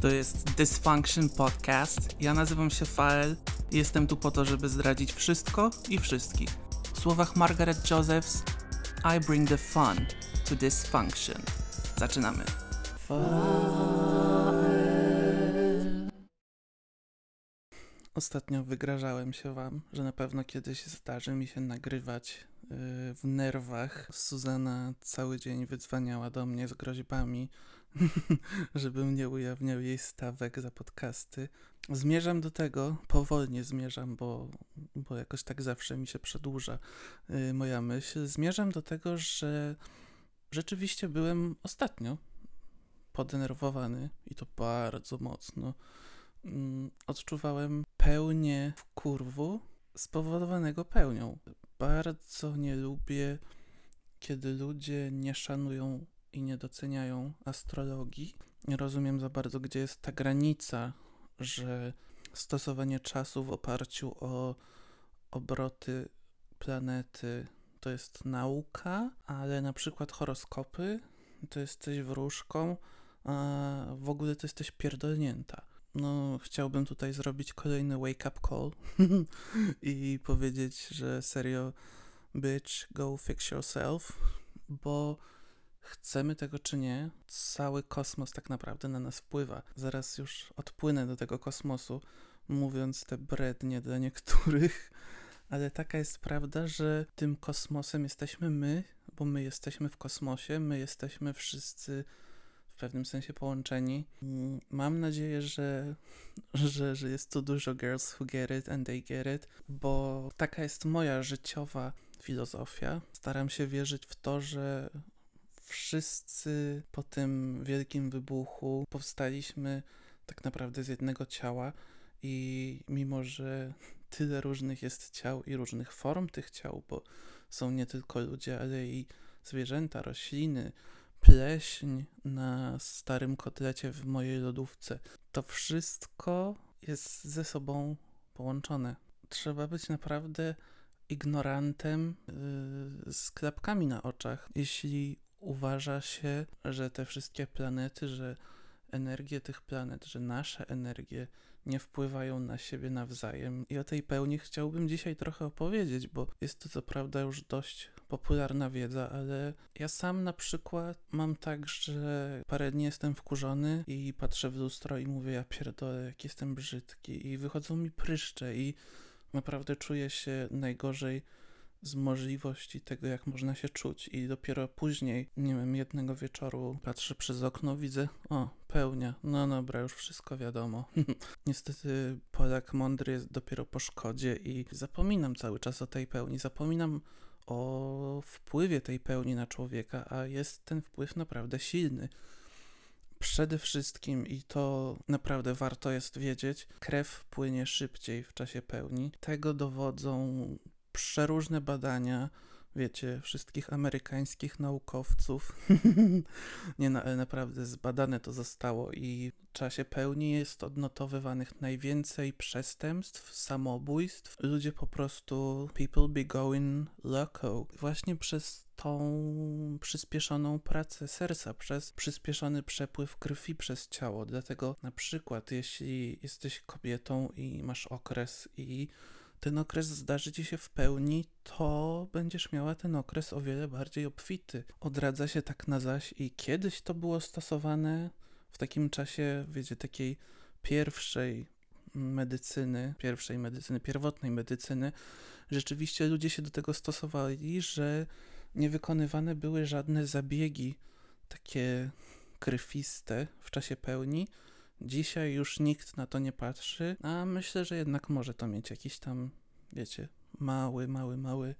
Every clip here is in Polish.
To jest Dysfunction Podcast. Ja nazywam się Fael jestem tu po to, żeby zdradzić wszystko i wszystkich. W słowach Margaret Josephs, I bring the fun to dysfunction. Zaczynamy. Ostatnio wygrażałem się wam, że na pewno kiedyś zdarzy mi się nagrywać yy, w nerwach. Suzana cały dzień wydzwaniała do mnie z groźbami, żebym nie ujawniał jej stawek za podcasty. Zmierzam do tego, powolnie zmierzam, bo, bo jakoś tak zawsze mi się przedłuża yy, moja myśl. Zmierzam do tego, że rzeczywiście byłem ostatnio podenerwowany i to bardzo mocno. Mm, Odczuwałem pełnię w kurwu spowodowanego pełnią. Bardzo nie lubię, kiedy ludzie nie szanują i nie doceniają astrologii. Nie rozumiem za bardzo, gdzie jest ta granica, że stosowanie czasu w oparciu o obroty planety to jest nauka, ale na przykład horoskopy to jesteś wróżką, a w ogóle to jesteś pierdolnięta. No, chciałbym tutaj zrobić kolejny wake up call i powiedzieć, że serio, bitch, go fix yourself, bo chcemy tego czy nie, cały kosmos tak naprawdę na nas wpływa. Zaraz już odpłynę do tego kosmosu, mówiąc te brednie dla niektórych, ale taka jest prawda, że tym kosmosem jesteśmy my, bo my jesteśmy w kosmosie, my jesteśmy wszyscy w pewnym sensie połączeni. Mam nadzieję, że, że, że jest tu dużo girls who get it and they get it, bo taka jest moja życiowa filozofia. Staram się wierzyć w to, że wszyscy po tym wielkim wybuchu powstaliśmy tak naprawdę z jednego ciała i mimo, że tyle różnych jest ciał i różnych form tych ciał, bo są nie tylko ludzie, ale i zwierzęta, rośliny, pleśń na starym kotlecie w mojej lodówce. To wszystko jest ze sobą połączone. Trzeba być naprawdę ignorantem yy, z klapkami na oczach, jeśli uważa się, że te wszystkie planety, że energie tych planet, że nasze energie nie wpływają na siebie nawzajem. I o tej pełni chciałbym dzisiaj trochę opowiedzieć, bo jest to co prawda już dość popularna wiedza, ale ja sam na przykład mam tak, że parę dni jestem wkurzony i patrzę w lustro i mówię, ja pierdolę, jak jestem brzydki i wychodzą mi pryszcze i naprawdę czuję się najgorzej z możliwości tego, jak można się czuć. I dopiero później, nie wiem, jednego wieczoru patrzę przez okno, widzę, o, pełnia. No dobra, już wszystko wiadomo. Niestety Polak mądry jest dopiero po szkodzie i zapominam cały czas o tej pełni. Zapominam o wpływie tej pełni na człowieka, a jest ten wpływ naprawdę silny. Przede wszystkim, i to naprawdę warto jest wiedzieć, krew płynie szybciej w czasie pełni. Tego dowodzą przeróżne badania, wiecie, wszystkich amerykańskich naukowców. Nie, ale naprawdę zbadane to zostało i w czasie pełni jest odnotowywanych najwięcej przestępstw, samobójstw. Ludzie po prostu, people be going loco. Właśnie przez tą przyspieszoną pracę serca, przez przyspieszony przepływ krwi przez ciało. Dlatego na przykład, jeśli jesteś kobietą i masz okres i ten okres zdarzy ci się w pełni, to będziesz miała ten okres o wiele bardziej obfity. Odradza się tak na zaś i kiedyś to było stosowane w takim czasie, wiecie, takiej pierwszej medycyny, pierwszej medycyny, pierwotnej medycyny. Rzeczywiście ludzie się do tego stosowali, że nie wykonywane były żadne zabiegi takie krwiste w czasie pełni, Dzisiaj już nikt na to nie patrzy, a myślę, że jednak może to mieć jakiś tam, wiecie, mały, mały, mały,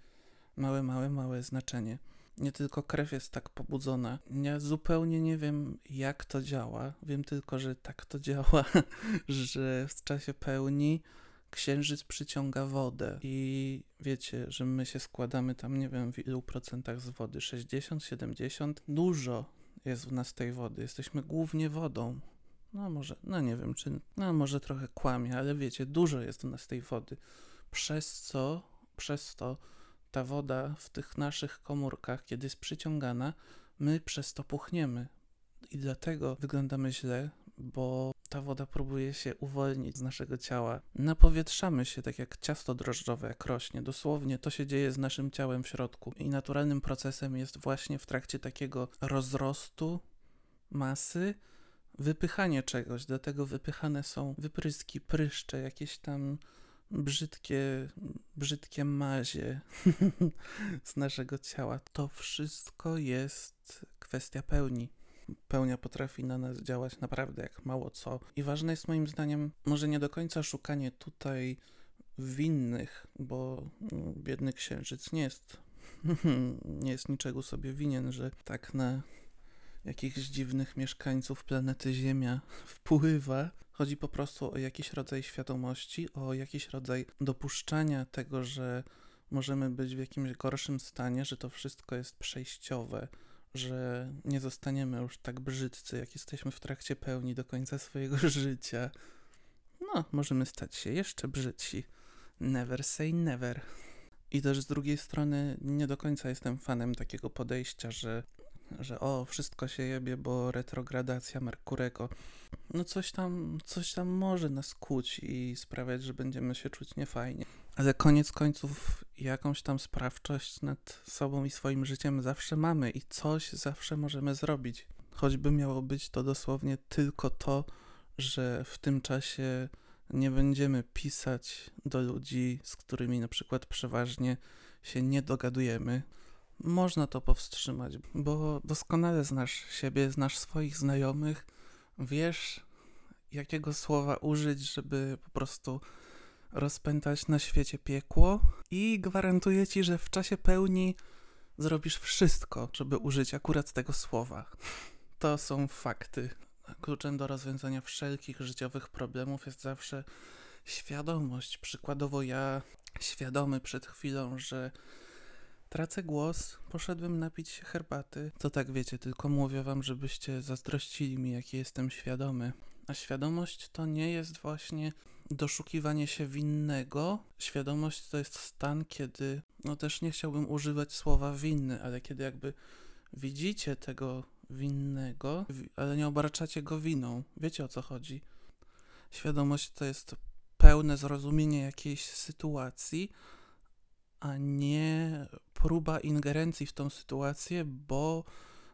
małe, małe, małe znaczenie. Nie tylko krew jest tak pobudzona. Ja zupełnie nie wiem, jak to działa. Wiem tylko, że tak to działa, że w czasie pełni księżyc przyciąga wodę i wiecie, że my się składamy tam, nie wiem w ilu procentach z wody, 60, 70. Dużo jest w nas tej wody. Jesteśmy głównie wodą. No może, no nie wiem, czy, no może trochę kłamie, ale wiecie, dużo jest u nas tej wody. Przez co, przez to ta woda w tych naszych komórkach, kiedy jest przyciągana, my przez to puchniemy. I dlatego wyglądamy źle, bo ta woda próbuje się uwolnić z naszego ciała. Napowietrzamy się tak jak ciasto drożdżowe, jak rośnie. Dosłownie to się dzieje z naszym ciałem w środku. I naturalnym procesem jest właśnie w trakcie takiego rozrostu masy wypychanie czegoś. Dlatego wypychane są wypryski, pryszcze, jakieś tam brzydkie, brzydkie mazie z naszego ciała. To wszystko jest kwestia pełni. Pełnia potrafi na nas działać naprawdę jak mało co. I ważne jest moim zdaniem, może nie do końca szukanie tutaj winnych, bo no, biedny księżyc nie jest, nie jest niczego sobie winien, że tak na jakichś dziwnych mieszkańców planety Ziemia wpływa. Chodzi po prostu o jakiś rodzaj świadomości, o jakiś rodzaj dopuszczania tego, że możemy być w jakimś gorszym stanie, że to wszystko jest przejściowe, że nie zostaniemy już tak brzydcy, jak jesteśmy w trakcie pełni do końca swojego życia. No, możemy stać się jeszcze brzydsi. Never say never. I też z drugiej strony nie do końca jestem fanem takiego podejścia, że że o, wszystko się jebie, bo retrogradacja Merkurego. No coś tam, coś tam może nas kuć i sprawiać, że będziemy się czuć niefajnie. Ale koniec końców jakąś tam sprawczość nad sobą i swoim życiem zawsze mamy i coś zawsze możemy zrobić. Choćby miało być to dosłownie tylko to, że w tym czasie nie będziemy pisać do ludzi, z którymi na przykład przeważnie się nie dogadujemy, można to powstrzymać, bo doskonale znasz siebie, znasz swoich znajomych, wiesz, jakiego słowa użyć, żeby po prostu rozpętać na świecie piekło i gwarantuję ci, że w czasie pełni zrobisz wszystko, żeby użyć akurat tego słowa. To są fakty. Kluczem do rozwiązania wszelkich życiowych problemów jest zawsze świadomość. Przykładowo ja świadomy przed chwilą, że Tracę głos, poszedłem napić się herbaty. To tak wiecie, tylko mówię wam, żebyście zazdrościli mi, jaki jestem świadomy. A świadomość to nie jest właśnie doszukiwanie się winnego. Świadomość to jest stan, kiedy, no też nie chciałbym używać słowa winny, ale kiedy jakby widzicie tego winnego, ale nie obarczacie go winą. Wiecie o co chodzi? Świadomość to jest pełne zrozumienie jakiejś sytuacji, a nie próba ingerencji w tą sytuację, bo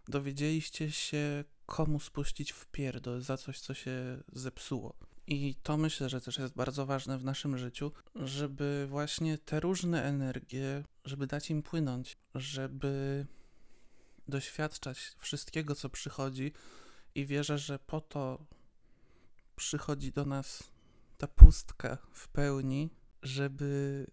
dowiedzieliście się, komu spuścić w pierdol za coś, co się zepsuło. I to myślę, że też jest bardzo ważne w naszym życiu, żeby właśnie te różne energie, żeby dać im płynąć, żeby doświadczać wszystkiego, co przychodzi, i wierzę, że po to przychodzi do nas ta pustka w pełni, żeby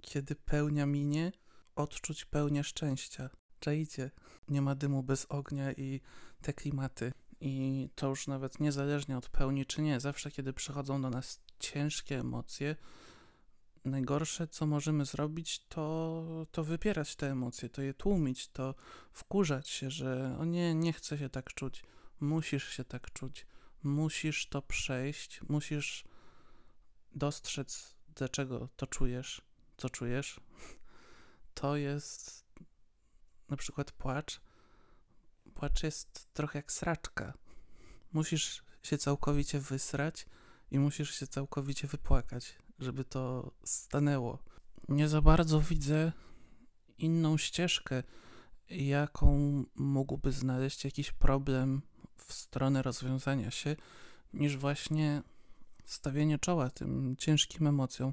kiedy pełnia minie, odczuć pełnię szczęścia. Czajcie, nie ma dymu bez ognia i te klimaty. I to już nawet niezależnie od pełni czy nie, zawsze kiedy przychodzą do nas ciężkie emocje, najgorsze co możemy zrobić to, to wypierać te emocje, to je tłumić, to wkurzać się, że o nie, nie chcę się tak czuć, musisz się tak czuć, musisz to przejść, musisz dostrzec, dlaczego to czujesz, co czujesz, to jest na przykład płacz. Płacz jest trochę jak sraczka. Musisz się całkowicie wysrać i musisz się całkowicie wypłakać, żeby to stanęło. Nie za bardzo widzę inną ścieżkę, jaką mógłby znaleźć jakiś problem w stronę rozwiązania się, niż właśnie stawienie czoła tym ciężkim emocjom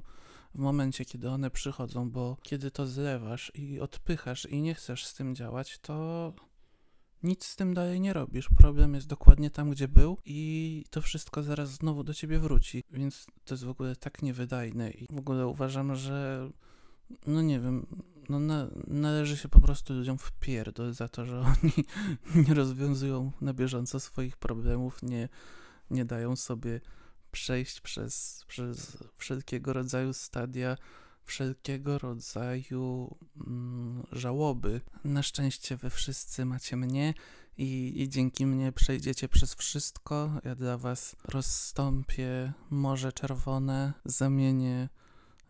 w momencie, kiedy one przychodzą, bo kiedy to zlewasz i odpychasz i nie chcesz z tym działać, to nic z tym dalej nie robisz. Problem jest dokładnie tam, gdzie był i to wszystko zaraz znowu do ciebie wróci. Więc to jest w ogóle tak niewydajne i w ogóle uważam, że no nie wiem, no na, należy się po prostu ludziom wpierdol za to, że oni nie rozwiązują na bieżąco swoich problemów, nie, nie dają sobie przejść przez, przez wszelkiego rodzaju stadia, wszelkiego rodzaju mm, żałoby. Na szczęście wy wszyscy macie mnie i, i dzięki mnie przejdziecie przez wszystko. Ja dla was rozstąpię Morze Czerwone, zamienię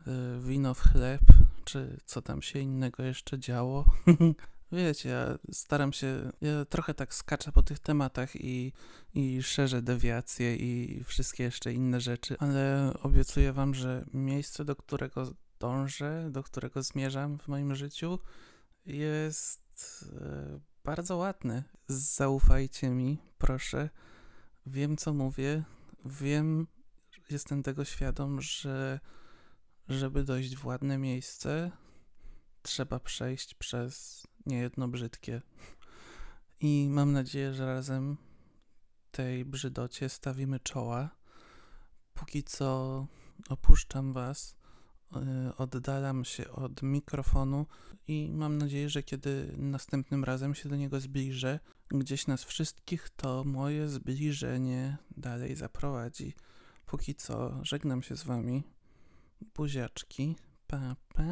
y, wino w chleb, czy co tam się innego jeszcze działo. Wiecie, ja staram się, ja trochę tak skaczę po tych tematach i, i szerzę dewiacje i wszystkie jeszcze inne rzeczy, ale obiecuję wam, że miejsce, do którego dążę, do którego zmierzam w moim życiu, jest e, bardzo ładne. Zaufajcie mi, proszę. Wiem, co mówię. Wiem, jestem tego świadom, że żeby dojść w ładne miejsce, trzeba przejść przez niejedno brzydkie. I mam nadzieję, że razem tej brzydocie stawimy czoła. Póki co opuszczam Was, y, oddalam się od mikrofonu i mam nadzieję, że kiedy następnym razem się do niego zbliżę, gdzieś nas wszystkich, to moje zbliżenie dalej zaprowadzi. Póki co żegnam się z Wami. Buziaczki. Pa, pa.